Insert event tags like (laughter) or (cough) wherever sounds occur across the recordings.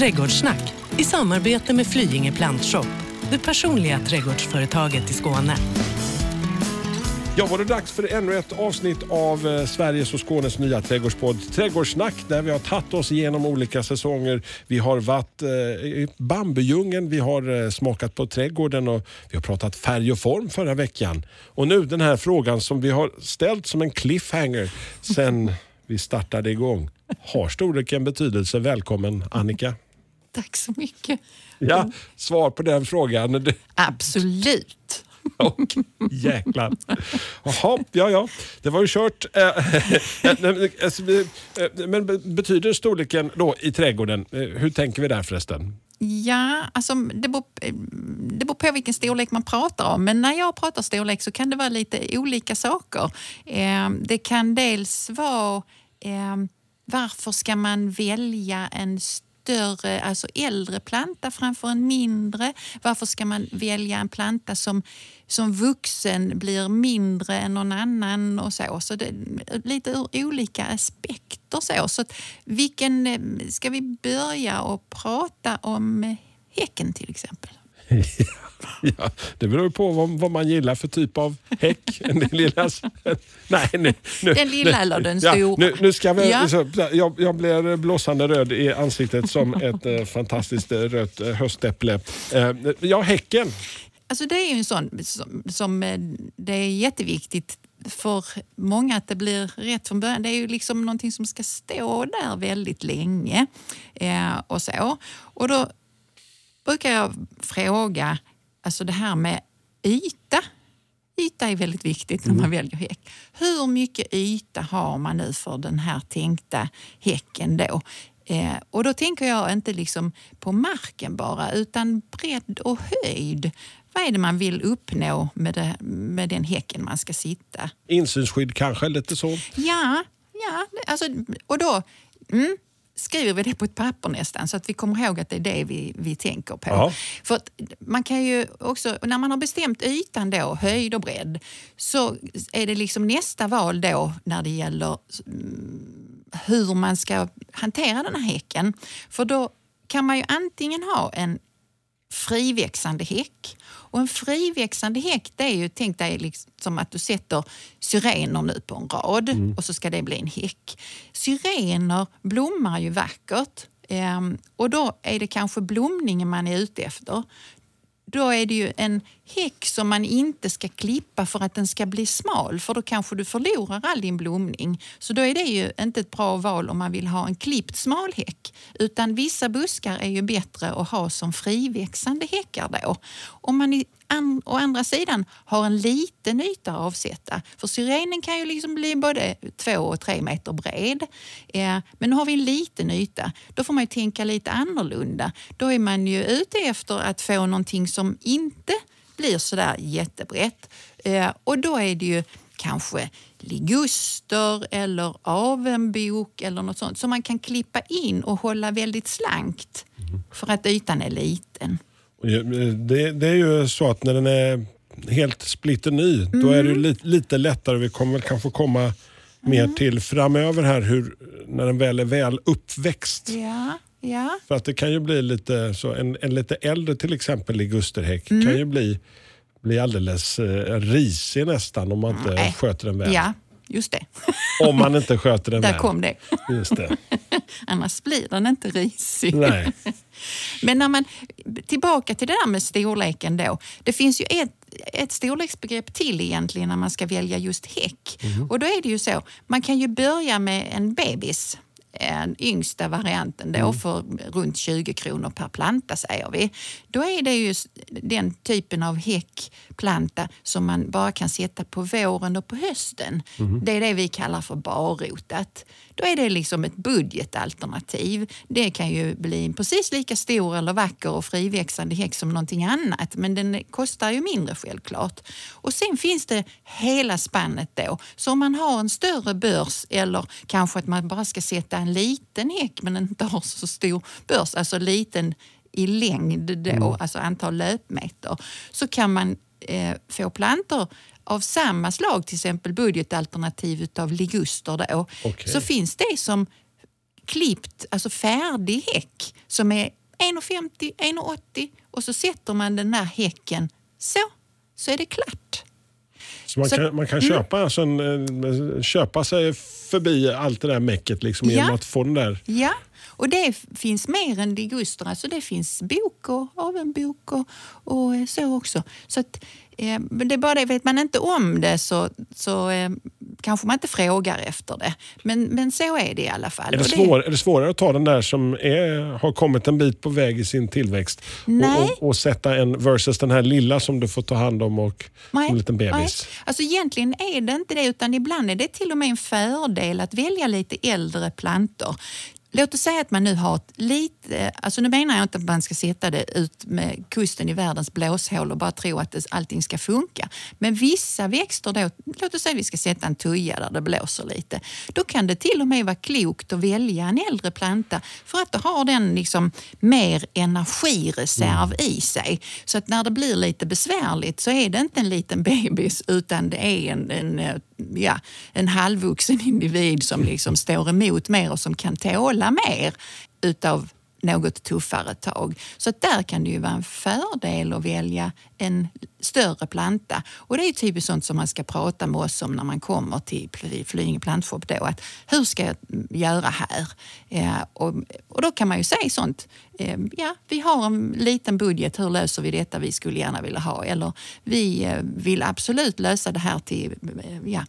Trädgårdssnack i samarbete med Flyinge Plantshop, det personliga trädgårdsföretaget i Skåne. Ja, var det dags för ännu ett avsnitt av eh, Sveriges och Skånes nya trädgårdspodd Trädgårdssnack där vi har tagit oss igenom olika säsonger. Vi har varit eh, i bambudjungeln, vi har eh, smakat på trädgården och vi har pratat färg och form förra veckan. Och nu den här frågan som vi har ställt som en cliffhanger sen vi startade igång. Har storleken betydelse? Välkommen Annika. (laughs) Tack så mycket. Ja, svar på den frågan. Absolut. (laughs) Och jäklar. Jaha, ja ja. Det var ju kört. Eh, (laughs) eh, Men betyder storleken då i trädgården, eh, hur tänker vi där förresten? Ja, alltså det beror, det beror på vilken storlek man pratar om. Men när jag pratar storlek så kan det vara lite olika saker. Det kan dels vara varför ska man välja en större, alltså äldre planta framför en mindre? Varför ska man välja en planta som, som vuxen blir mindre än någon annan? och så. så det, Lite ur olika aspekter. Så, så vilken, eh, ska vi börja och prata om häcken till exempel? (laughs) (laughs) Ja, det beror på vad, vad, man gillar för typ av häck. (laughs) Den lilla, (laughs) nej, nu, nu, den lilla eller den stora? Ja, nu, nu ska vi, ja. jag, jag blir blåsande röd i ansiktet som ett eh, fantastiskt rött eh, höstäpple. Eh, ja, häcken. Alltså det är ju en sån som, som eh, det är jätteviktigt för många att det blir rätt från början. Det är ju liksom någonting som ska stå där väldigt länge. Eh, och så. Och då brukar jag fråga alltså det här med yta. Yta är väldigt viktigt när man mm. väljer häck. Hur mycket yta har man nu för den här tänkta häcken då? Eh, och då tänker jag inte liksom på marken bara, utan bredd och höjd. Vad är det man vill uppnå med, det, med den häcken man ska sitta? Insynsskydd kanske, lite så? Ja, ja alltså, och då... Mm, skriver vi det på ett papper nästan så att vi kommer ihåg att det är det vi, vi tänker på. Ja. För man kan ju också, när man har bestämt ytan då, höjd och bredd, så är det liksom nästa val då när det gäller mm, hur man ska hantera den här häcken. För då kan man ju antingen ha en friväxande häck och en friväxande häck det är ju, tänk dig liksom att du sätter syrener nu på en rad mm. och så ska det bli en häck. Syrener blommar ju vackert ehm, och då är det kanske blomningen man är ute efter då är det ju en häck som man inte ska klippa för att den ska bli smal för då kanske du förlorar all din blomning. Så då är det ju inte ett bra val om man vill ha en klippt smal häck. Utan vissa buskar är ju bättre att ha som friväxande häckar då. Om man an, å andra sidan har en liten yta att avsätta. För syrenen kan ju liksom bli både två och tre meter bred. Eh, men nu har vi en liten yta. Då får man ju tänka lite annorlunda. Då är man ju ute efter att få någonting som inte blir sådär jättebrett. Eh, och då är det ju kanske liguster eller avenbok eller något sånt som man kan klippa in och hålla väldigt slankt för att ytan är liten. Det, det, är ju så att när den är helt splitter ny, mm. då är det lite, lite lättare. Vi kommer väl kanske komma mer mm. till framöver här, hur, när den väl är väl uppväxt. Ja. Ja. För att det kan ju bli lite så, en, en lite äldre till exempel ligusterhäck mm. kan ju bli, bli alldeles eh, risig nästan om man inte Nej. sköter den väl. Ja, just det. (laughs) Om man inte sköter den Där väl. kom det. Just det. (laughs) Annars blir den inte risig. Nej. (laughs) Men när man, tillbaka till det där med storleken då. Det finns ju ett, ett storleksbegrepp till egentligen när man ska välja just häck. Mm. Och då är det ju så, man kan ju börja med en bebis den yngsta varianten då mm. för runt 20 kronor per planta säger vi. Då är det ju den typen av häckplanta som man bara kan sätta på våren och på hösten. Mm. Det är det vi kallar för barrotat. Då är det liksom ett budgetalternativ. Det kan ju bli precis lika stor eller vacker och friväxande häck som någonting annat men den kostar ju mindre självklart. Och sen finns det hela spannet då. Så om man har en större börs eller kanske att man bara ska sätta en liten häck men inte har så stor börs, alltså liten i längd då, mm. alltså antal löpmeter, så kan man eh, få plantor av samma slag, till exempel budgetalternativ av liguster då, okay. så finns det som klippt, alltså färdig häck som är 1,50, 1,80 och så sätter man den där häcken så, så är det klart. Så man så, kan, man kan mm. köpa, alltså en, köpa sig förbi allt det där mäcket liksom, ja. genom att få den där... Ja, och det finns mer än diguster. Alltså det finns bok och avenbok och, och så också. Så att, eh, det är bara det, vet man inte om det så, så eh, kanske man inte frågar efter det. Men, men så är det i alla fall. Är det, svår, är det svårare att ta den där som är, har kommit en bit på väg i sin tillväxt och, och, och, sätta en versus den här lilla som du får ta hand om och nej, som en liten bebis? Nej. Alltså egentligen är det inte det utan ibland är det till och med en fördel att välja lite äldre plantor. Låt oss säga att man nu har ett lite, eh, alltså nu menar jag inte att man ska sätta det ut med kusten i världens blåshål och bara tro att det, allting ska funka. Men vissa växter då, låt oss säga att vi ska sätta en tuja där det blåser lite. Då kan det till och med vara klokt att välja en äldre planta för att då har den liksom mer energireserv i sig. Så att när det blir lite besvärligt så är det inte en liten bebis utan det är en, en eh, ja, en halvvuxen individ som liksom står emot mer och som kan tåla mer utav något tuffare tag. Så där kan det ju vara en fördel att välja en större planta. Och det är typiskt sånt som man ska prata med oss om när man kommer till Flyinge plantshop. Då, att hur ska jag göra här? Eh, och, och, då kan man ju säga sånt. Eh, ja, vi har en liten budget. Hur löser vi detta? Vi skulle gärna vilja ha. Eller vi eh, vill absolut lösa det här till... Eh, ja,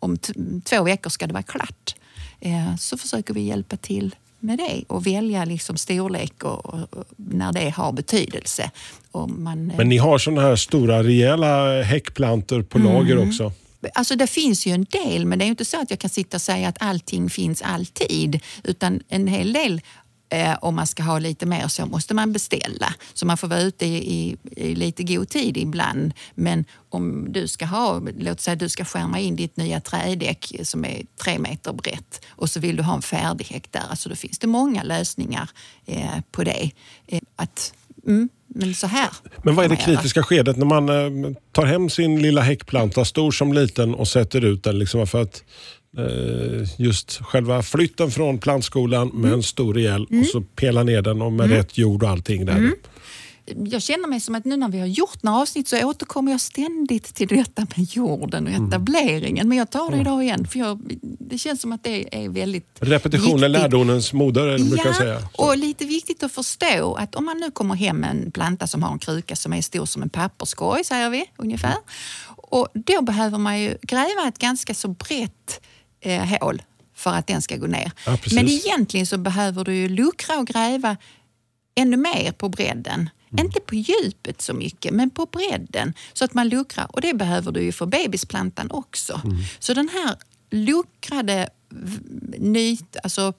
om två veckor ska det vara klart. Eh, så försöker vi hjälpa till med det och välja liksom storlek och, och när det har betydelse. Man, Men ni har sådana här stora rejäla häckplantor på mm. lager också? Alltså det finns ju en del, men det är inte så att jag kan sitta och säga att allting finns alltid. Utan en hel del Eh, om man ska ha lite mer så måste man beställa. Så man får vara ute i, i, i, lite god tid ibland. Men om du ska ha, låt säga du ska skärma in ditt nya trädäck som är tre meter brett och så vill du ha en färdighäck där. Alltså då finns det många lösningar eh, på det. Eh, att, mm, men så här. Men vad är det kritiska skedet när man eh, tar hem sin lilla häckplanta, stor som liten, och sätter ut den? Liksom för att just själva flytten från plantskolan med en stor mm. och så pela ner den och med mm. rätt jord och allting där. Mm. Jag känner mig som att nu när vi har gjort några avsnitt så återkommer jag ständigt till detta med jorden och mm. etableringen. Men jag tar det idag igen för jag, det känns som att det är väldigt Repetition är lärdomens moder, ja, brukar jag säga. Så. och lite viktigt att förstå att om man nu kommer hem med en planta som har en kruka som är stor som en papperskorg, säger vi ungefär. Och då behöver man ju gräva ett ganska så brett eh, hål för att den ska gå ner. Ja, Men egentligen så behöver du ju luckra och gräva ännu mer på bredden. Mm. Inte på djupet så mycket, men på bredden. Så att man luckrar. Och det behöver du ju för bebisplantan också. Mm. Så den här luckrade nyt, alltså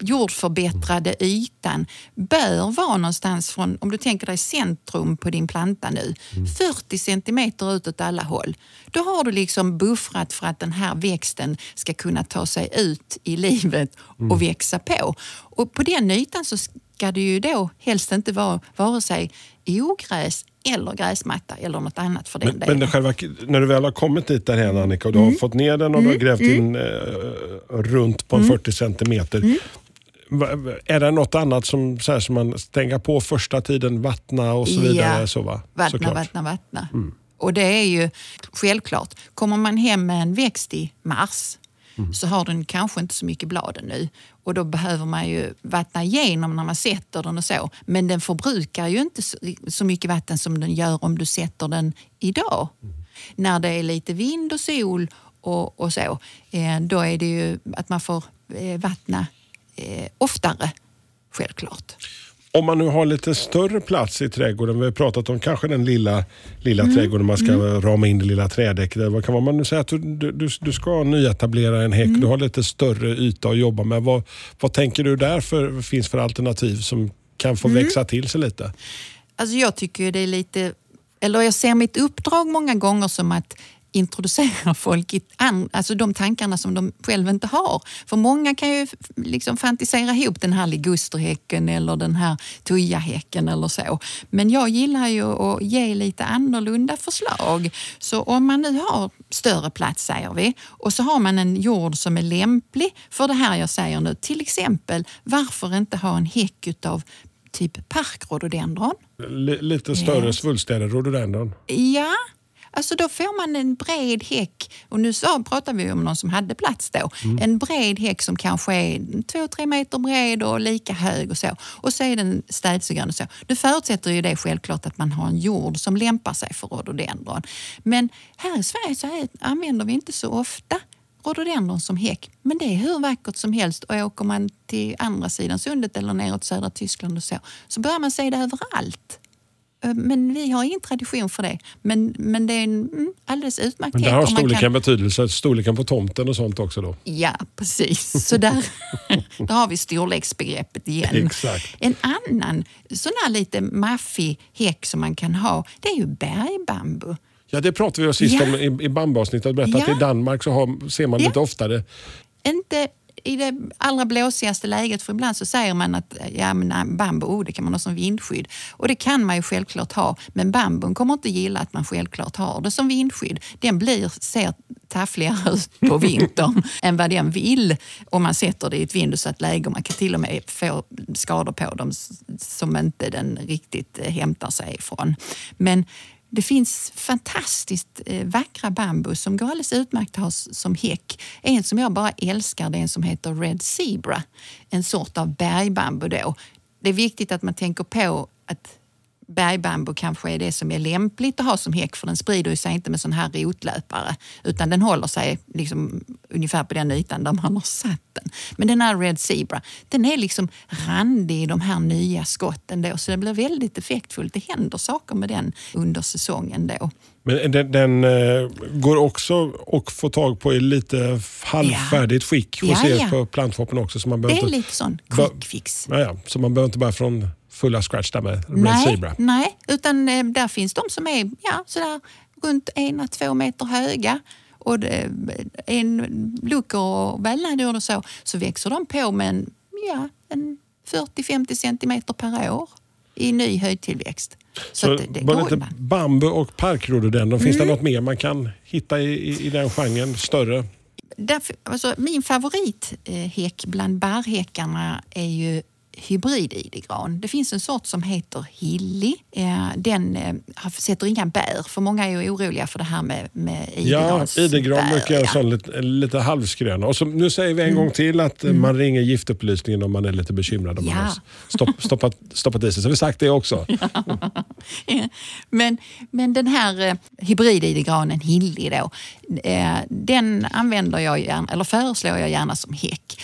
jordförbättrade ytan bör vara någonstans från, om du tänker dig centrum på din planta nu, 40 centimeter ut åt alla håll. Då har du liksom buffrat för att den här växten ska kunna ta sig ut i livet och mm. växa på. Och på den ytan så ska det ju då helst inte vara vare sig ogräs eller gräsmatta eller något annat för den men, delen. Men själva, när du väl har kommit dit där Annika och du mm. har fått ner den och mm. du har mm. grävt mm. in eh, runt på en 40 mm. centimeter. Mm. Är det något annat som, så här, som man stänger på första tiden, vattna och så vidare? Ja, så, va? vattna, Såklart. vattna, vattna. Och det är ju självklart, kommer man hem med en växt i mars Mm. så har den kanske inte så mycket blad nu. Och då behöver man ju vattna igenom när man sätter den och så. Men den förbrukar ju inte så mycket vatten som den gör om du sätter den idag. Mm. När det är lite vind och sol och, och så, eh, då är det ju att man får eh, vattna eh, oftare, självklart om man nu har lite större plats i trädgården, vi har pratat om kanske den lilla, lilla mm. trädgården, man ska mm. rama in det lilla trädäcket. Vad kan man nu säga att du, du, du ska nyetablera en häck, mm. du har lite större yta att jobba med. Vad, vad tänker du där för, finns för alternativ som kan få mm. växa till sig lite? Alltså jag tycker det är lite, eller jag ser mitt uppdrag många gånger som att introducera folk i alltså de tankarna som de själva inte har. För många kan ju liksom fantisera ihop den här ligusterhäcken eller den här tujahäcken eller så. Men jag gillar ju att ge lite annorlunda förslag. Så om man nu har större plats säger vi och så har man en jord som är lämplig för det här jag säger nu. Till exempel varför inte ha en häck utav typ parkrododendron. L lite större, Yes. svulstigare rhododendron. Ja, alltså då får man en bred häck. Och nu så pratar vi om någon som hade plats då. En bred häck som kanske är två, tre meter bred och lika hög och så. Och så är den städsegrön och så. Nu förutsätter ju det självklart att man har en jord som lämpar sig för rhododendron. Men här i Sverige så är, använder vi inte så ofta rhododendron som häck. Men det är hur vackert som helst. Och åker man till andra sidan sundet eller neråt södra Tyskland och så, så börjar man se det överallt. Eh, Men vi har ingen tradition för det. Men, men det är en mm, alldeles utmärkt Men häck har storleken kan- betydelse, storleken på tomten och sånt också då. Ja, precis. Så där, (laughs) där har vi storleksbegreppet igen. Exakt. En annan sån här lite maffig häck som man kan ha, det är ju bergbambu. Ja, det pratade vi sist Ja. om i, i bambuavsnittet. Att Ja. i Danmark så har, ser man Ja. lite oftare. Inte i det allra blåsigaste läget, för ibland så säger man att ja, men bambu oh, det kan man ha som vindskydd. Och det kan man ju självklart ha, men bambun kommer inte gilla att man självklart har det som vindskydd. Den blir, ser taffligare ut på vintern (laughs) än vad den vill om man sätter det i ett vindussatt läge. Man kan till och med få skador på dem som inte den riktigt eh, hämtar sig ifrån. Men det finns fantastiskt eh, vackra bambu som går alldeles utmärkt att ha som häck. En som jag bara älskar det är en som heter Red Zebra. En sort av bergbambu då. Det är viktigt att man tänker på att bergbambu kanske är det som är lämpligt att ha som häck för den sprider sig inte med sån här rotlöpare utan den håller sig liksom ungefär på den ytan där man har satt den. Men den här Red Zebra, den är liksom randig i de här nya skotten då så det blir väldigt effektfullt. Det händer saker med den under säsongen då. Men den, den eh, går också att få tag på i lite halvfärdigt skick och Ja, ses ja. på plantshoppen också. Så man Det är inte, lite sån quick fix. ja, så man behöver inte börja från fulla scratch där med Red Nej, Zebra. nej, utan eh, där finns de som är ja, sådär runt ena, två meter höga. Och är en luckor och vällnad och så, så växer de på med en, ja, en 40-50 centimeter per år i ny höjdtillväxt. Så, Så det, det lite ibland. bambu och parkrododendron. Finns Mm. det något mer man kan hitta i, i, i den genren? Större? Därför, alltså, min favorithäck bland barrhäckarna är ju hybrid-idegran. Det finns en sort som heter hilly. Eh, Den eh, sätter inga bär, för många är ju oroliga för det här med, med Ja, idegrans idegran bär, brukar ja. sån lite, lite halvskröna. Och så, nu säger vi en gång till att eh, man ringer giftupplysningen om man är lite bekymrad om man Ja. har stopp, (laughs) stoppat, stoppat i sig. Så har vi sagt det också. men, men den här eh, hybrid-idegranen hilly då, den använder jag gärna, eller föreslår jag gärna som häck.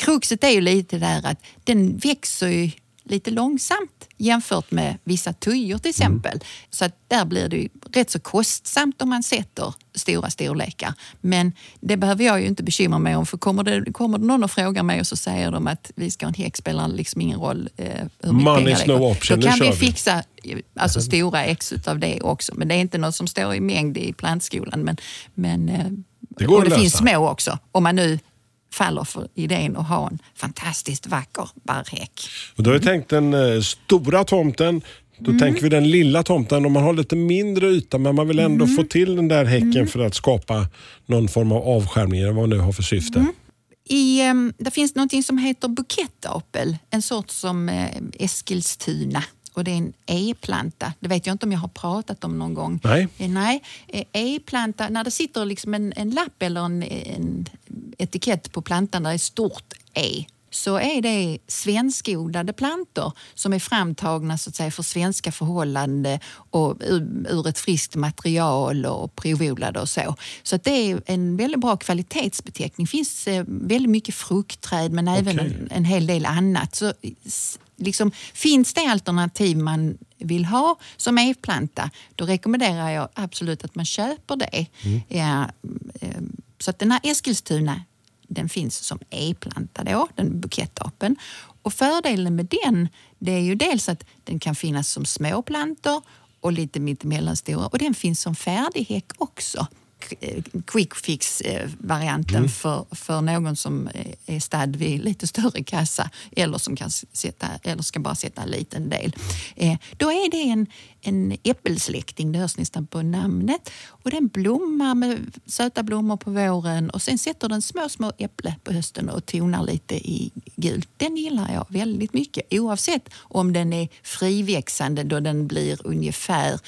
Kruxet är ju lite där att den växer ju lite långsamt jämfört med vissa tujor till exempel. Så att där blir det ju rätt så kostsamt om man sätter stora storlekar. Men det behöver jag ju inte bekymra mig om för kommer det, kommer det någon och frågar mig och så säger de att vi ska ha en häck spelar liksom ingen roll eh, hur mycket Money pengar det no option, Då kan vi vi. fixa alltså, stora ex av det också. Men det är inte något som står i mängd i plantskolan. Men, men, eh, Det går och det finns små också. Om man nu faller för idén att ha en fantastiskt vacker barrhäck. Och då har vi tänkt den eh, stora tomten. Då Mm. tänker vi den lilla tomten om man har lite mindre yta men man vill ändå Mm. få till den där häcken för att skapa någon form av avskärmning eller vad man nu har för syfte. Mm. I, eh, det finns något som heter bukettapel, en sort som eh, Eskilstuna. Och det är en e-planta. Det vet jag inte om jag har pratat om någon gång. Nej. Eh, Nej, Eh, e-planta, när det sitter liksom en, en lapp eller en, en etikett på plantan där det är stort E så är det svenskodlade plantor som är framtagna så att säga, för svenska förhållanden och ur, ett friskt material och provodlade och så. Så att det är en väldigt bra kvalitetsbeteckning. Det finns eh, väldigt mycket fruktträd men även Okej. en, en hel del annat. Så, liksom, finns det alternativ man vill ha som e-planta, då rekommenderar jag absolut att man köper det. Ja, eh, så att den här Eskilstuna, den finns som e-planta då, den bukettapen. Och fördelen med den, det är ju dels att den kan finnas som små plantor och lite mittemellan stora och den finns som färdighäck också. Quick fix-varianten mm. för, för någon som är stad vid lite större kassa eller som kan sätta, eller ska bara sätta en liten del. Då är det en, en äppelsläkting, det hörs nästan på namnet. Och den blommar med söta blommor på våren och sen sätter den små, små äpplen på hösten och tonar lite i gult. Den gillar jag väldigt mycket oavsett om den är friväxande då den blir ungefär eh,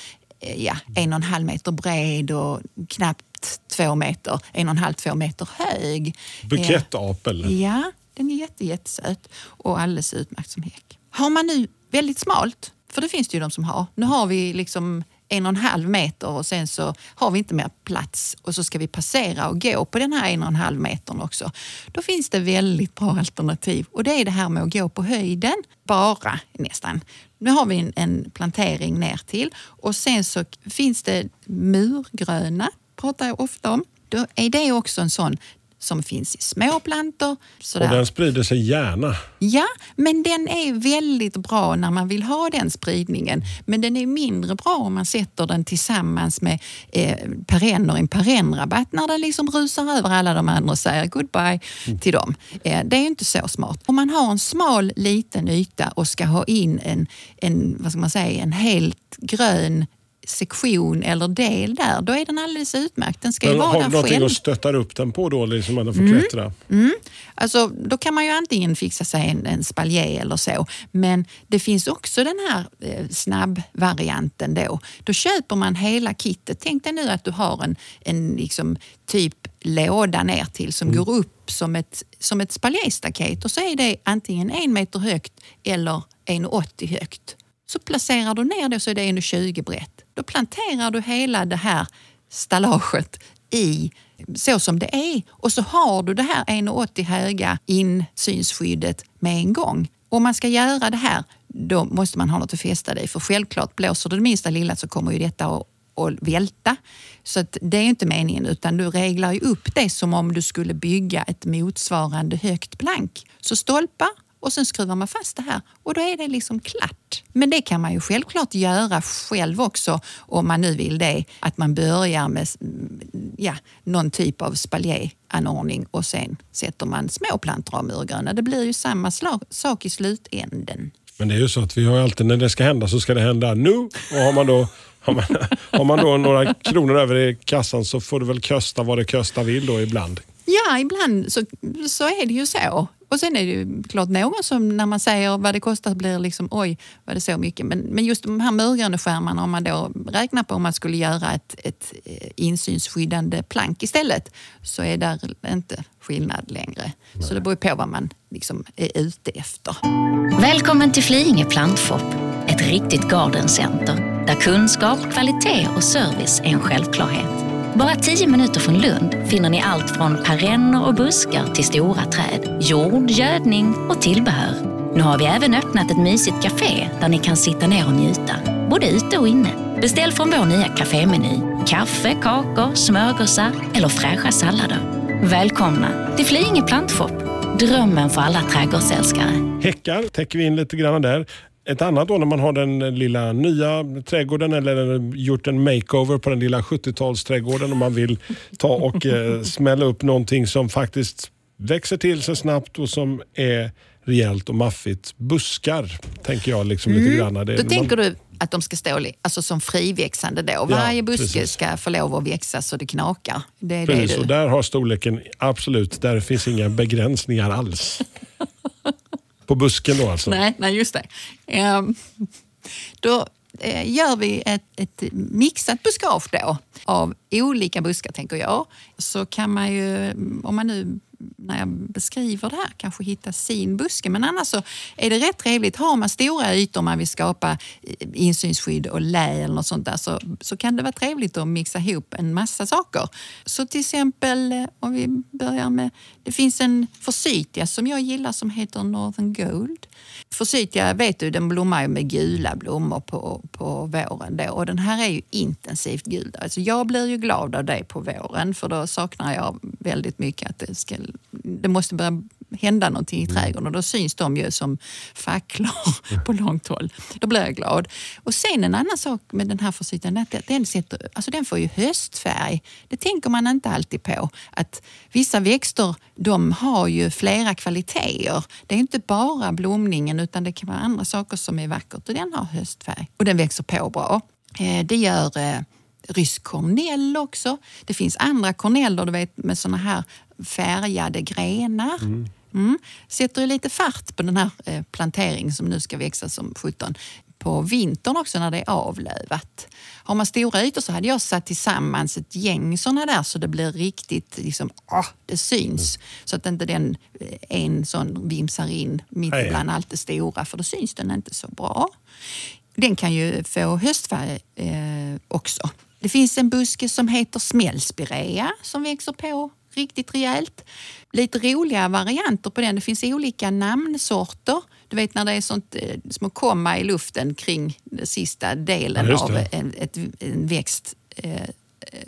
ja, en och en halv meter bred och knappt två meter, en och en halv, två meter hög. Bukettapel. Ja, den är jätte, jättesöt och alldeles utmärkt som häck. Har man nu väldigt smalt, för det finns det ju de som har. Nu har vi liksom en och en halv meter och sen så har vi inte mer plats och så ska vi passera och gå på den här en och en halv metern också. Då finns det väldigt bra alternativ och det är det här med att gå på höjden, bara nästan. Nu har vi en, en plantering ner till och sen så finns det murgröna, pratar jag ofta om. Då är det också en sån som finns i småplantor. Sådär. Och den sprider sig gärna. Ja, men den är väldigt bra när man vill ha den spridningen. Men den är mindre bra om man sätter den tillsammans med eh, perenner i en perennrabatt när den liksom rusar över alla de andra och säger goodbye mm. till dem. Eh, det är inte så smart. Om man har en smal liten yta och ska ha in en, en, vad ska man säga, en helt grön sektion eller del där, då är den alldeles utmärkt. Den ska ju vara har där du någonting själv. att stötta upp den på då, liksom man får mm. klättra? Mm. Alltså, då kan man ju antingen fixa sig en, en spaljer eller så, men det finns också den här eh, snabbvarianten då. Då köper man hela kittet. Tänk dig nu att du har en, en liksom, typ låda ner till som mm. går upp som ett, som ett spaljéstaket och så är det antingen en meter högt eller 1,80 högt. Så placerar du ner det så är det 1,20 brett. Då planterar du hela det här stallaget i så som det är och så har du det här 1,80 höga insynsskyddet med en gång. Om man ska göra det här, då måste man ha något att fästa det i. För självklart, blåser det minsta lilla så kommer ju detta att, och välta. Så att det är inte meningen, utan du reglar ju upp det som om du skulle bygga ett motsvarande högt plank. Så stolpar och sen skruvar man fast det här och då är det liksom klart. Men det kan man ju självklart göra själv också om man nu vill det. Att man börjar med mm, ja, någon typ av spaljéanordning och sen sätter man små plantor av murgröna. Det blir ju samma sak i slutänden. Men det är ju så att vi har alltid när det ska hända så ska det hända nu. Och har man då har man, har man då några kronor över i kassan så får du väl kösta vad det kösta vill då ibland. Ja, ibland så, så är det ju så. Och sen är det ju klart någon som när man säger vad det kostar blir liksom oj, var det så mycket? Men, men just de här murgröneskärmarna, om man då räknar på om man skulle göra ett, ett eh, insynsskyddande plank istället så är där inte skillnad längre. Nej. Så det beror på vad man liksom är ute efter. Välkommen till Flyinge Plantshop, ett riktigt gardencenter där kunskap, kvalitet och service är en självklarhet. Bara tio minuter från Lund finner ni allt från perenner och buskar till stora träd, jord, gödning och tillbehör. Nu har vi även öppnat ett mysigt café där ni kan sitta ner och njuta, både ute och inne. Beställ från vår nya kafémeny. Kaffe, kakor, smörgåsar eller fräscha sallader. Välkomna till Flyinge Plantshop, drömmen för alla trädgårdsälskare. Häckar täcker vi in lite grann där. Ett annat då när man har den lilla nya trädgården eller gjort en makeover på den lilla 70-talsträdgården och man vill ta och eh, (laughs) smälla upp någonting som faktiskt växer till sig snabbt och som är rejält och maffigt. Buskar, tänker jag liksom mm. lite grann. Det, då tänker man... du att de ska stå alltså som friväxande då. Varje ja, buske precis. ska få lov att växa så det knakar. Det är precis, det du... och där har storleken absolut, där finns inga begränsningar alls. (laughs) På busken då alltså? Nej, nej just det. Um, då eh, gör vi ett, ett mixat buskage då av olika buskar tänker jag. Så kan man ju, om man nu när jag beskriver det här kanske hitta sin buske. Men annars så är det rätt trevligt. Har man stora ytor man vill skapa eh, insynsskydd och lä eller något sånt där så, så kan det vara trevligt att mixa ihop en massa saker. Så till exempel eh, om vi börjar med, det finns en forsythia som jag gillar som heter Northern Gold. Forsythia vet du, den blommar ju med gula blommor på, på våren då och den här är ju intensivt gul. Alltså jag blir ju glad av det på våren för då saknar jag väldigt mycket att det ska det måste börja hända någonting i trädgården och då syns de ju som facklor (laughs) på långt håll. Då blir jag glad. Och sen en annan sak med den här försyten, att den, sätter, alltså den får ju höstfärg. Det tänker man inte alltid på. Att vissa växter de har ju flera kvaliteter. Det är inte bara blomningen utan det kan vara andra saker som är vackert och den har höstfärg. Och den växer på bra. Eh, det gör eh, rysk kornell också. Det finns andra korneller du vet, med såna här färgade grenar. Mm. Mm. Sätter ju lite fart på den här eh, planteringen som nu ska växa som 17 på vintern också när det är avlövat. Har man stora ytor så hade jag satt tillsammans ett gäng sådana där så det blir riktigt, liksom, åh, det syns. Mm. Så att inte den eh, en sån vimsar in mitt ibland allt det stora för då syns den inte så bra. Den kan ju få höstfärg eh, också. Det finns en buske som heter smällspirea som växer på riktigt rejält. Lite roliga varianter på den. Det finns olika namnsorter. Du vet när det är sånt eh, små komma i luften kring den sista delen ja, av en, ett, en växt. Eh,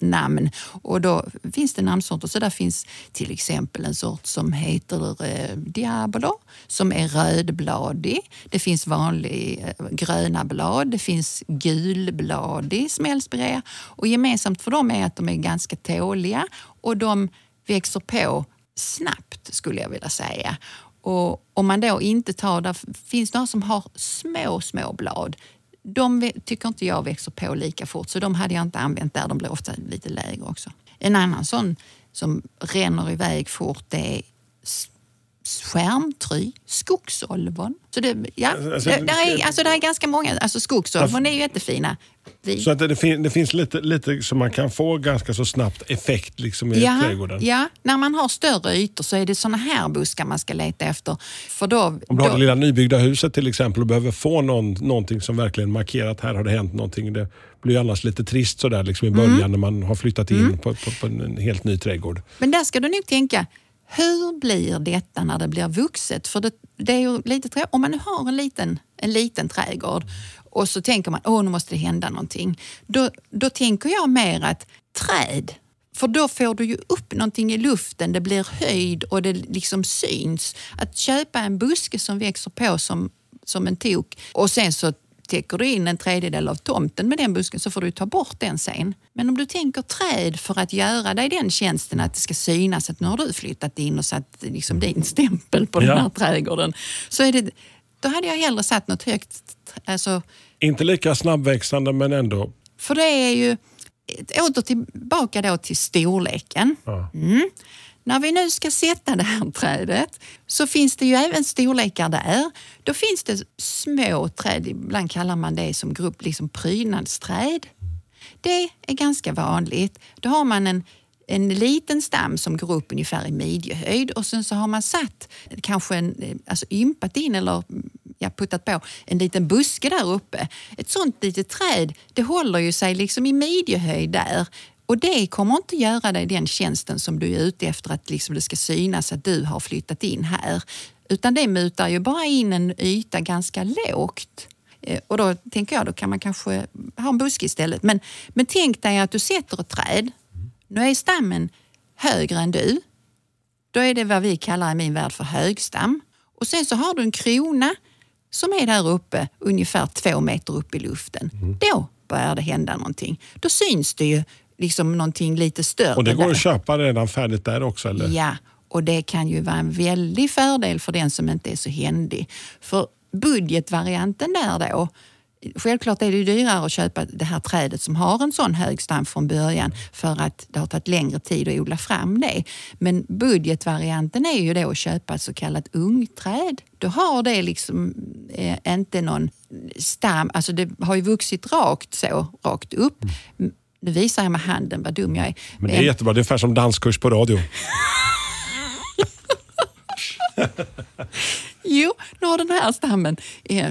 namn. Och då finns det namnsorter. Så där finns till exempel en sort som heter eh, Diabolo som är rödbladig. Det finns vanlig eh, gröna blad. Det finns gulbladig smällspirea. Och gemensamt för dem är att de är ganska tåliga och de växer på snabbt skulle jag vilja säga. Och om man då inte tar, där finns några som har små, små blad de tycker inte jag växer på lika fort så de hade jag inte använt där. De blir ofta lite lägre också. En annan sån som ränner iväg fort det är skärmtry, skogsolvon. Så det, ja, alltså, det, där är, alltså, det är ganska många. Alltså, skogsolvon är ju jättefina. Vi. Så att det, fin det, finns lite, lite som man kan få ganska så snabbt effekt liksom i ja, trädgården? Ja, när man har större ytor så är det såna här buskar man ska leta efter. För då, Om du har det lilla nybyggda huset till exempel och behöver få någon, någonting som verkligen markerar att här har det hänt någonting. Det blir annars lite trist sådär liksom i början mm. när man har flyttat in mm. på, på, på en helt ny trädgård. Men där ska du nog tänka, hur blir detta när det blir vuxet? För det, det är ju lite Om man nu har en liten, en liten trädgård och så tänker man att nu måste det hända någonting. Då, då tänker jag mer att träd, för då får du ju upp någonting i luften, det blir höjd och det liksom syns. Att köpa en buske som växer på som, som en tok och sen så täcker du in en tredjedel av tomten med den busken så får du ta bort den sen. Men om du tänker träd för att göra dig den tjänsten att det ska synas att nu har du flyttat in och satt liksom din stämpel på ja. den här trädgården. Så är det, då hade jag hellre satt något högt. Alltså, Inte lika snabbväxande men ändå. För det är ju, åter tillbaka då till storleken. Ja. Mm. När vi nu ska sätta det här trädet så finns det ju även storlekar där. Då finns det små träd, ibland kallar man det som grupp liksom prydnadsträd. Det är ganska vanligt. Då har man en, en liten stam som går upp ungefär i midjehöjd och sen så har man satt, kanske en, eh, alltså ympat in eller mm, jag puttat på en liten buske där uppe. Ett sånt litet träd, det håller ju sig liksom i midjehöjd där och det kommer inte göra dig den tjänsten som du är ute efter, att liksom det ska synas att du har flyttat in här. Utan det mutar ju bara in en yta ganska lågt. Eh, och då tänker jag, då kan man kanske ha en buske istället. Men, men tänk dig att du sätter ett träd. Nu är stammen högre än du. Då är det vad vi kallar i min värld för högstam. Och sen så har du en krona som är där uppe, ungefär två meter upp i luften. Mm. Då börjar det hända någonting. Då syns det ju liksom någonting lite större. Och det går där. att köpa redan färdigt där också? Eller? Ja, och det kan ju vara en väldig fördel för den som inte är så händig. För budgetvarianten där då, Självklart är det dyrare att köpa det här trädet som har en sån hög stam från början för att det har tagit längre tid att odla fram det. Men budgetvarianten är ju då att köpa ett så kallat ungträd. Då har det liksom eh, inte någon stam, alltså det har ju vuxit rakt så, rakt upp. Nu visar jag med handen vad dum jag är. Men det är jättebra, det är ungefär som danskurs på radio. (laughs) jo, nu har den här stammen eh,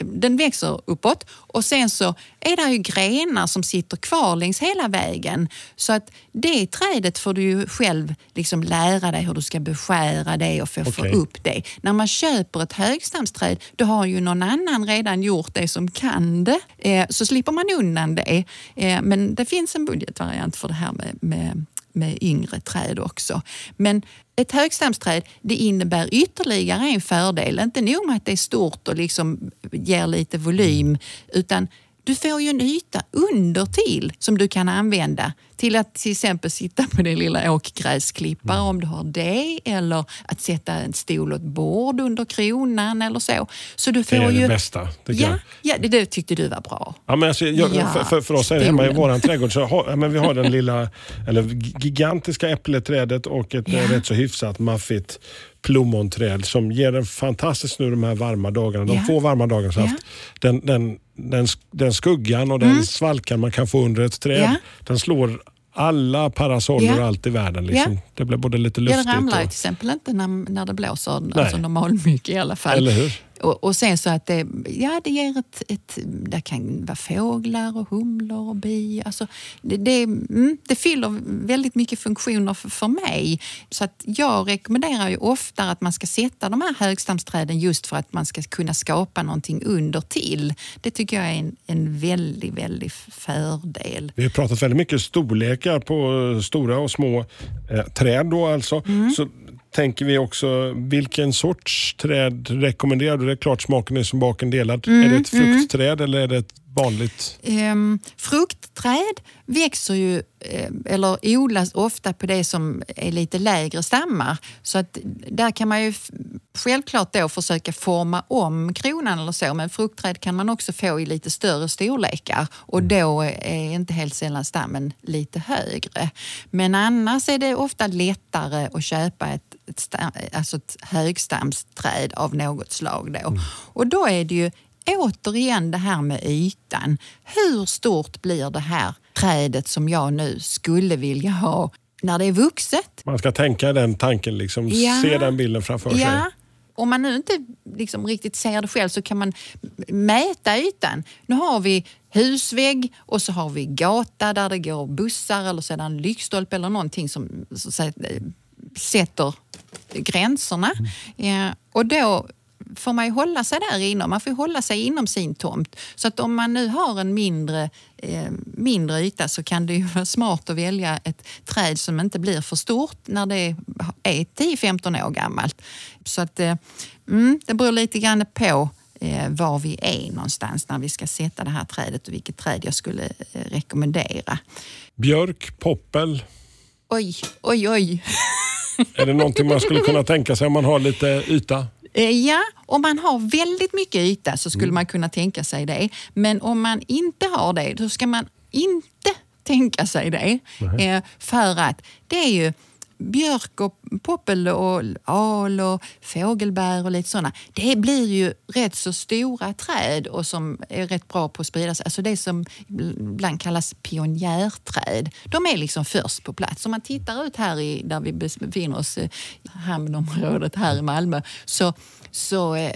den växer uppåt och sen så är det ju grenar som sitter kvar längs hela vägen. Så att det trädet får du ju själv liksom lära dig hur du ska beskära det och få, okay. få upp det. När man köper ett högstamsträd, då har ju någon annan redan gjort det som kan det. Eh, så slipper man undan det. Eh, men det finns en budgetvariant för det här med, med med yngre träd också. Men ett högstamsträd det innebär ytterligare en fördel. Inte nog med att det är stort och liksom ger lite volym, utan du får ju en yta under till som du kan använda till att till exempel sitta på din lilla åkgräsklippare om du har det eller att sätta en stol och ett bord under kronan eller så. så du får det är ju... det bästa. Ja, ja, det, det tyckte du var bra. Ja, men alltså, jag, Ja, för, för, oss är det hemma i vår trädgård så har, ja, men vi har den lilla, (laughs) eller gigantiska äppleträdet och ett Ja. rätt så hyfsat maffigt plommonträd som ger en fantastisk nu de här varma dagarna. De Ja. få varma dagarna så Ja. haft. Den, den, den, den skuggan och den svalkan man kan få under ett träd, Mm. Ja. den slår alla parasoller och allt i världen. Liksom. Ja. Det blir både lite Ja, luftigt det ramlar och... till exempel inte när, när det blåser, alltså normalmycket i alla fall. Eller hur? Och, och sen så att det, ja, det ger ett, ett... Det kan vara fåglar och humlor och bi. Alltså, det, det, mm, det fyller väldigt mycket funktioner för, för mig. Så att jag rekommenderar ju ofta att man ska sätta de här högstamsträden just för att man ska kunna skapa någonting under till. Det tycker jag är en, en väldigt, väldigt fördel. Vi har pratat väldigt mycket storlekar på stora och små eh, träd. Då alltså. Mm. Så tänker vi också, vilken sorts träd rekommenderar du? Det är klart smaken är som baken delad. Mm, Är det ett fruktträd eller är det ett vanligt? Um, fruktträd växer ju, eh, eller odlas ofta på det som är lite lägre stammar. Så att där kan man ju självklart då försöka forma om kronan eller så, men fruktträd kan man också få i lite större storlekar och då är inte helt sällan stammen lite högre. Men annars är det ofta lättare att köpa ett, ett, alltså ett högstamsträd av något slag. Då. Och då är det ju återigen det här med ytan. Hur stort blir det här trädet som jag nu skulle vilja ha när det är vuxet? Man ska tänka den tanken, liksom, Ja. se den bilden framför sig. Ja. Om man nu inte liksom riktigt ser det själv så kan man mäta ytan. Nu har vi husvägg och så har vi gata där det går bussar eller en lyktstolpe eller någonting som så sätter gränserna. Ja, och då får man ju hålla sig där inom. Man får hålla sig inom sin tomt. Så att om man nu har en mindre, eh, mindre yta så kan det ju vara smart att välja ett träd som inte blir för stort när det är 10-15 år gammalt. Så att eh, mm, det beror lite grann på eh, var vi är någonstans när vi ska sätta det här trädet och vilket träd jag skulle eh, rekommendera. Björk, poppel. Oj, oj, oj. (laughs) Är det någonting man skulle kunna tänka sig om man har lite yta? Eh, Ja, om man har väldigt mycket yta så skulle man kunna tänka sig det. Men om man inte har det, då ska man inte tänka sig det. Eh, För att det är ju björk och poppel och al och fågelbär och lite sådana. Det blir ju rätt så stora träd och som är rätt bra på att sprida sig. Alltså det som ibland kallas pionjärträd. De är liksom först på plats. Om man tittar ut här i, där vi befinner oss, eh, hamnområdet här i Malmö, så, så eh,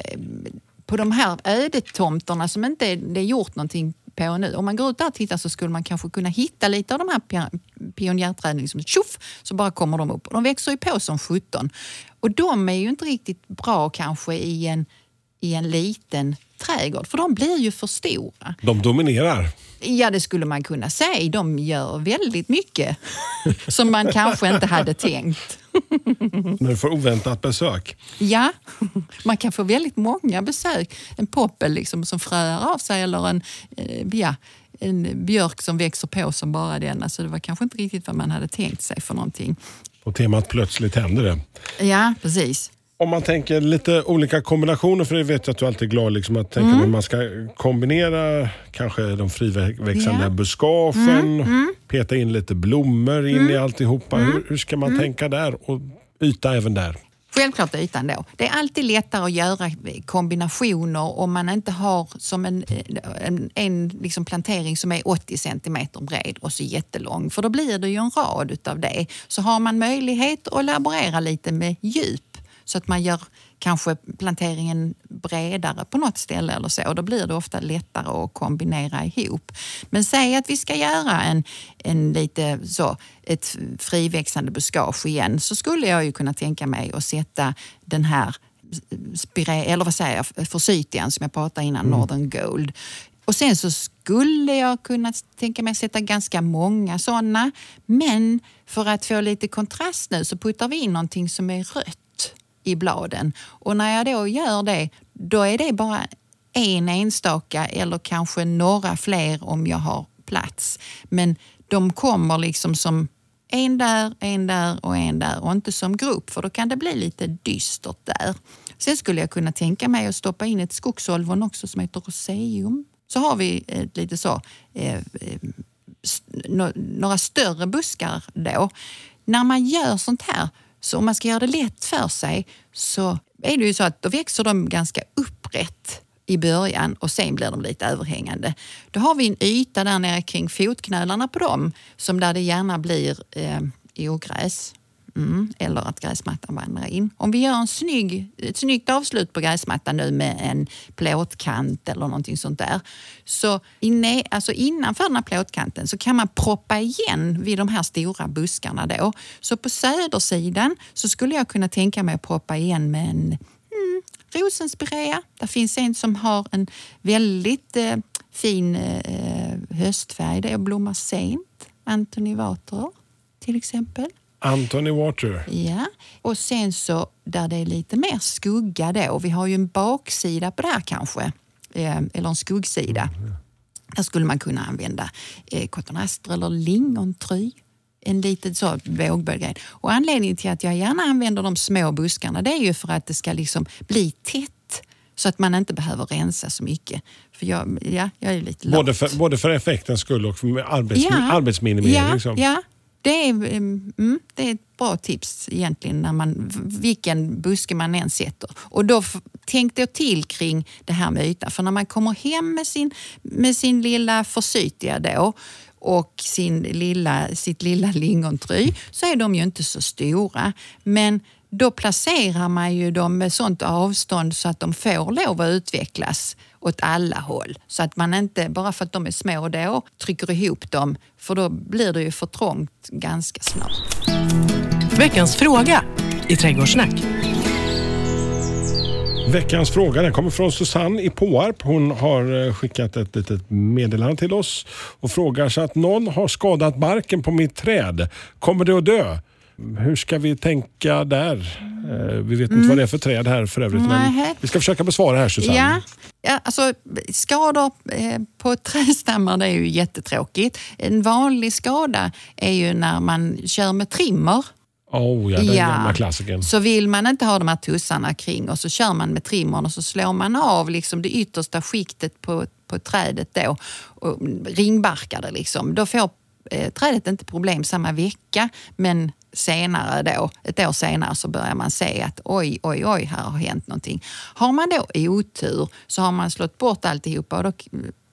på de här ödetomterna som inte är, det är gjort någonting på nu. Om man går ut där och tittar så skulle man kanske kunna hitta lite av de här pionjärträden. Liksom, tjoff, så bara kommer de upp. Och de växer ju på som 17. Och de är ju inte riktigt bra kanske i en, i en liten trädgård, för de blir ju för stora. De dominerar. Ja, det skulle man kunna säga. De gör väldigt mycket (laughs) som man kanske inte hade tänkt. (laughs) När du får oväntat besök. Ja, man kan få väldigt många besök. En poppel liksom som fröar av sig eller en, eh, ja, en björk som växer på som bara den. Alltså det var kanske inte riktigt vad man hade tänkt sig för någonting. På temat plötsligt händer det. Ja, precis. Om man tänker lite olika kombinationer, för det vet jag att du alltid är glad liksom, att tänka Mm. hur man ska kombinera kanske de friväxande Ja. Mm, buskagen, peta in lite blommor in i alltihopa. Mm. Hur, hur ska man tänka där? Och yta även där. Självklart ytan då. Det är alltid lättare att göra kombinationer om man inte har som en, en, en liksom plantering som är 80 centimeter bred och så jättelång. För då blir det ju en rad utav det. Så har man möjlighet att laborera lite med djup så att man gör kanske planteringen bredare på något ställe eller så. Då blir det ofta lättare att kombinera ihop. Men säg att vi ska göra en, en lite så, ett friväxande buskage igen så skulle jag ju kunna tänka mig att sätta den här spire, eller vad säger jag, forsythian som jag pratade innan, Northern Gold. Och sen så skulle jag kunna tänka mig sätta ganska många sådana. Men för att få lite kontrast nu så puttar vi in någonting som är rött i bladen. Och när jag då gör det, då är det bara en enstaka eller kanske några fler om jag har plats. Men de kommer liksom som en där, en där och en där och inte som grupp för då kan det bli lite dystert där. Sen skulle jag kunna tänka mig att stoppa in ett skogsolvon också som heter roseum. Så har vi ett lite så, eh, eh några större buskar då. När man gör sånt här, så om man ska göra det lätt för sig, så är det ju så att då växer de ganska upprätt i början och sen blir de lite överhängande. Då har vi en yta där nere kring fotknölarna på dem som där det gärna blir eh, ogräs. Mm, eller att gräsmattan vandrar in. Om vi gör en snygg, ett snyggt avslut på gräsmattan nu med en plåtkant eller någonting sånt där. Så inne, alltså innanför den här plåtkanten så kan man proppa igen vid de här stora buskarna då. Så på södersidan så skulle jag kunna tänka mig att proppa igen med en mm, rosenspirea. Det finns en som har en väldigt eh, fin eh, höstfärg det blommar sent. Antoni Water till exempel. Anthony Water. Ja, och sen så där det är lite mer skugga då. Vi har ju en baksida på det här kanske, eh, eller en skuggsida. Mm. Där skulle man kunna använda eh, cotonaster eller lingontry en liten så vågböljd grej. Och anledningen till att jag gärna använder de små buskarna det är ju för att det ska liksom bli tätt så att man inte behöver rensa så mycket. För jag, ja, jag är lite både för, både för effektens skull och för arbets, ja, arbetsminimering? Ja, liksom. ja, det är, mm, mm, det är ett bra tips egentligen, när man, vilken buske man än sätter. Och då tänkte jag till kring det här med ytan. För när man kommer hem med sin, med sin lilla forsythia då och sin lilla, sitt lilla lingontry så är de ju inte så stora. Men då placerar man ju dem med sånt avstånd så att de får lov att utvecklas åt alla håll. Så att man inte, bara för att de är små då, trycker ihop dem. För då blir det ju för trångt ganska snart. Veckans fråga i Trädgårdssnack. Veckans fråga den kommer från Susanne i Påarp. Hon har eh, skickat ett litet meddelande till oss och frågar så att någon har skadat barken på mitt träd. Kommer det att dö? Hur ska vi tänka där? Eh, vi vet inte mm. vad det är för träd här för övrigt, men vi ska försöka besvara här Susanne. Ja. Ja, alltså, skador eh, på (laughs) trädstammar det är ju jättetråkigt. En vanlig skada är ju när man kör med trimmer. Oh, ja, den ja. gamla klassikern. Så vill man inte ha de här tussarna kring och så kör man med trimmern och så slår man av liksom det yttersta skiktet på, på trädet då och ringbarkar det. Liksom. Då får eh, trädet inte problem samma vecka men senare då, ett år senare så börjar man se att oj, oj, oj, här har hänt någonting. Har man då otur så har man slått bort alltihopa och då,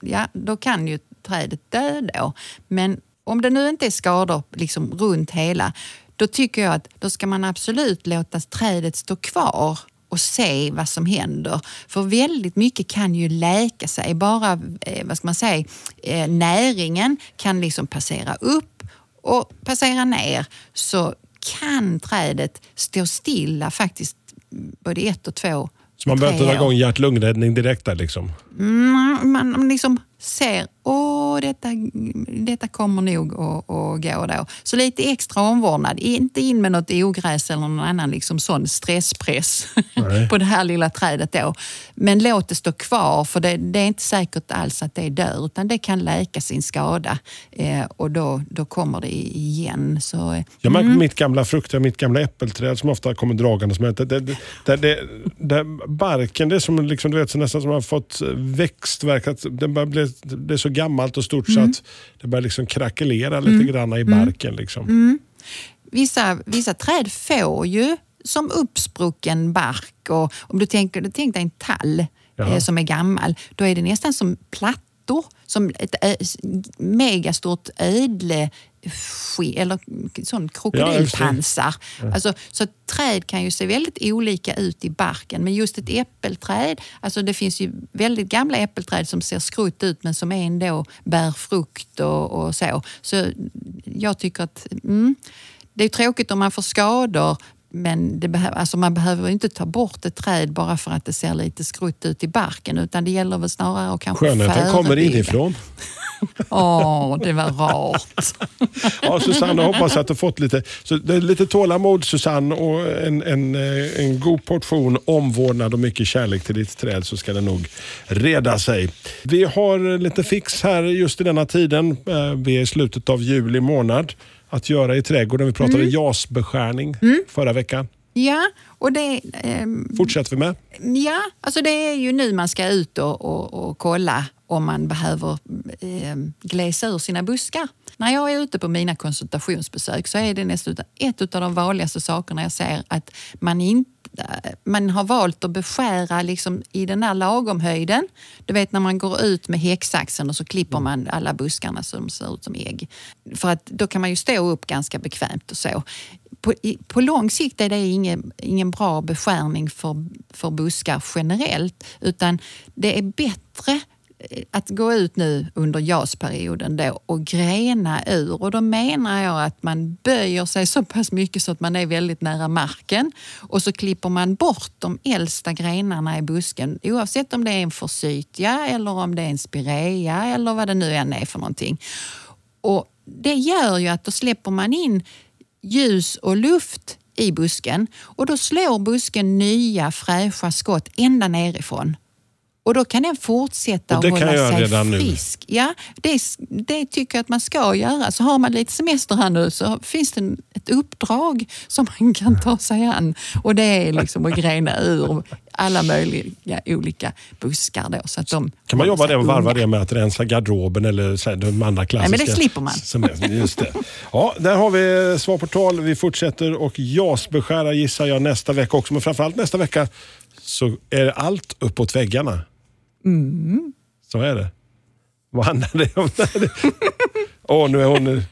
ja, då kan ju trädet dö då. Men om det nu inte är skador liksom runt hela, då tycker jag att då ska man absolut låta trädet stå kvar och se vad som händer. För väldigt mycket kan ju läka sig. Bara eh, vad ska man säga, eh, näringen kan liksom passera upp och passera ner så kan trädet stå stilla faktiskt både ett och två Så man behöver inte dra igång hjärt-lungräddning direkt där liksom? Mm, man liksom ser, åh detta, detta kommer nog att, att gå då. Så lite extra omvårdnad. Inte in med något ogräs eller någon annan liksom sån stresspress (laughs) på det här lilla trädet då. Men låt det stå kvar för det, det, är inte säkert alls att det dör utan det kan läka sin skada eh, och då, då kommer det igen. Så, eh, Jag märker mm. mitt gamla fruktträd, mitt gamla äppelträd som ofta kommer dragandes med det, det, det, det, barken, det är som liksom, du vet, så nästan som har fått växtverk. Den börjar bli det är så gammalt och stort mm. så att det börjar liksom krackelera lite mm. grann i mm. barken. Liksom. Mm. Vissa, vissa träd får ju som uppsprucken bark och om du tänker, du tänker dig en tall eh, som är gammal, då är det nästan som plattor, som ett megastort ödle eller sån krokodilpansar. Ja, alltså, så träd kan ju se väldigt olika ut i barken men just ett äppelträd, alltså det finns ju väldigt gamla äppelträd som ser skrutt ut men som ändå bär frukt och, och så. Så jag tycker att mm, det är tråkigt om man får skador men det behöv, alltså man behöver inte ta bort ett träd bara för att det ser lite skrutt ut i barken utan det gäller väl snarare att kanske Skönheten kommer inifrån. (laughs) Åh, det var rart. ja, Susanne, hoppas att du fått lite, så det är lite tålamod Susanne och en, en, eh, en god portion omvårdnad och mycket kärlek till ditt träd så ska det nog reda sig. Vi har lite fix här just i denna tiden. Eh, vi är i slutet av juli månad att göra i trädgården. Vi pratade mm. jasbeskärning mm. förra veckan. Ja, och det... Eh, Fortsätter vi med? Ja, alltså det är ju nu man ska ut och, och, och kolla om man behöver eh, glesa ur sina buskar. När jag är ute på mina konsultationsbesök så är det nästan ett av de vanligaste sakerna jag ser att man inte man har valt att beskära liksom i den här lagomhöjden. Du vet när man går ut med häcksaxen och så klipper man alla buskarna som ser ut som ägg. För att då kan man ju stå upp ganska bekvämt och så. På, i, på lång sikt är det ingen, ingen bra beskärning för, för buskar generellt utan det är bättre eh, att gå ut nu under JAS-perioden då och grena ur. Och då menar jag att man böjer sig så pass mycket så att man är väldigt nära marken och så klipper man bort de äldsta grenarna i busken oavsett om det är en forsythia eller om det är en spirea eller vad det nu än är för någonting. Och det gör ju att då släpper man in ljus och luft i busken och då slår busken nya fräscha skott ända nerifrån. Och då kan den fortsätta och, och hålla sig frisk. Nu. Ja, det, det tycker jag att man ska göra. Så har man lite semester här nu så finns det ett uppdrag som man kan ta sig an. Och det är liksom att grena ur alla möjliga olika buskar. Då, så att de kan man jobba det och varva det med att rensa garderoben eller så här, de andra klassiska? Nej, men det slipper man. Semester, just det. Ja, där har vi svar på tal. Vi fortsätter och jasbeskära gissar jag nästa vecka också. Men framförallt nästa vecka så är allt uppåt väggarna. Mm. Så är det. Vad handlar det om? (laughs) Åh, oh, nu är hon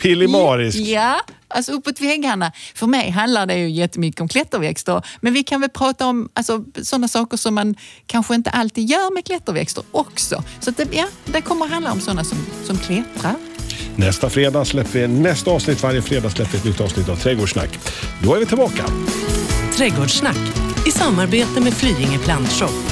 pillemarisk. Ja, alltså uppåt väggarna. För mig handlar det ju jättemycket om klätterväxter. Men vi kan väl prata om alltså, sådana saker som man kanske inte alltid gör med klätterväxter också. Så det, ja, det kommer att handla om sådana som, som klättrar. Nästa fredag släpper vi nästa avsnitt. Varje fredag släpper vi ett nytt avsnitt av Trädgårdssnack. Då är vi tillbaka. Trädgårdssnack i samarbete med Flyinge Plantshop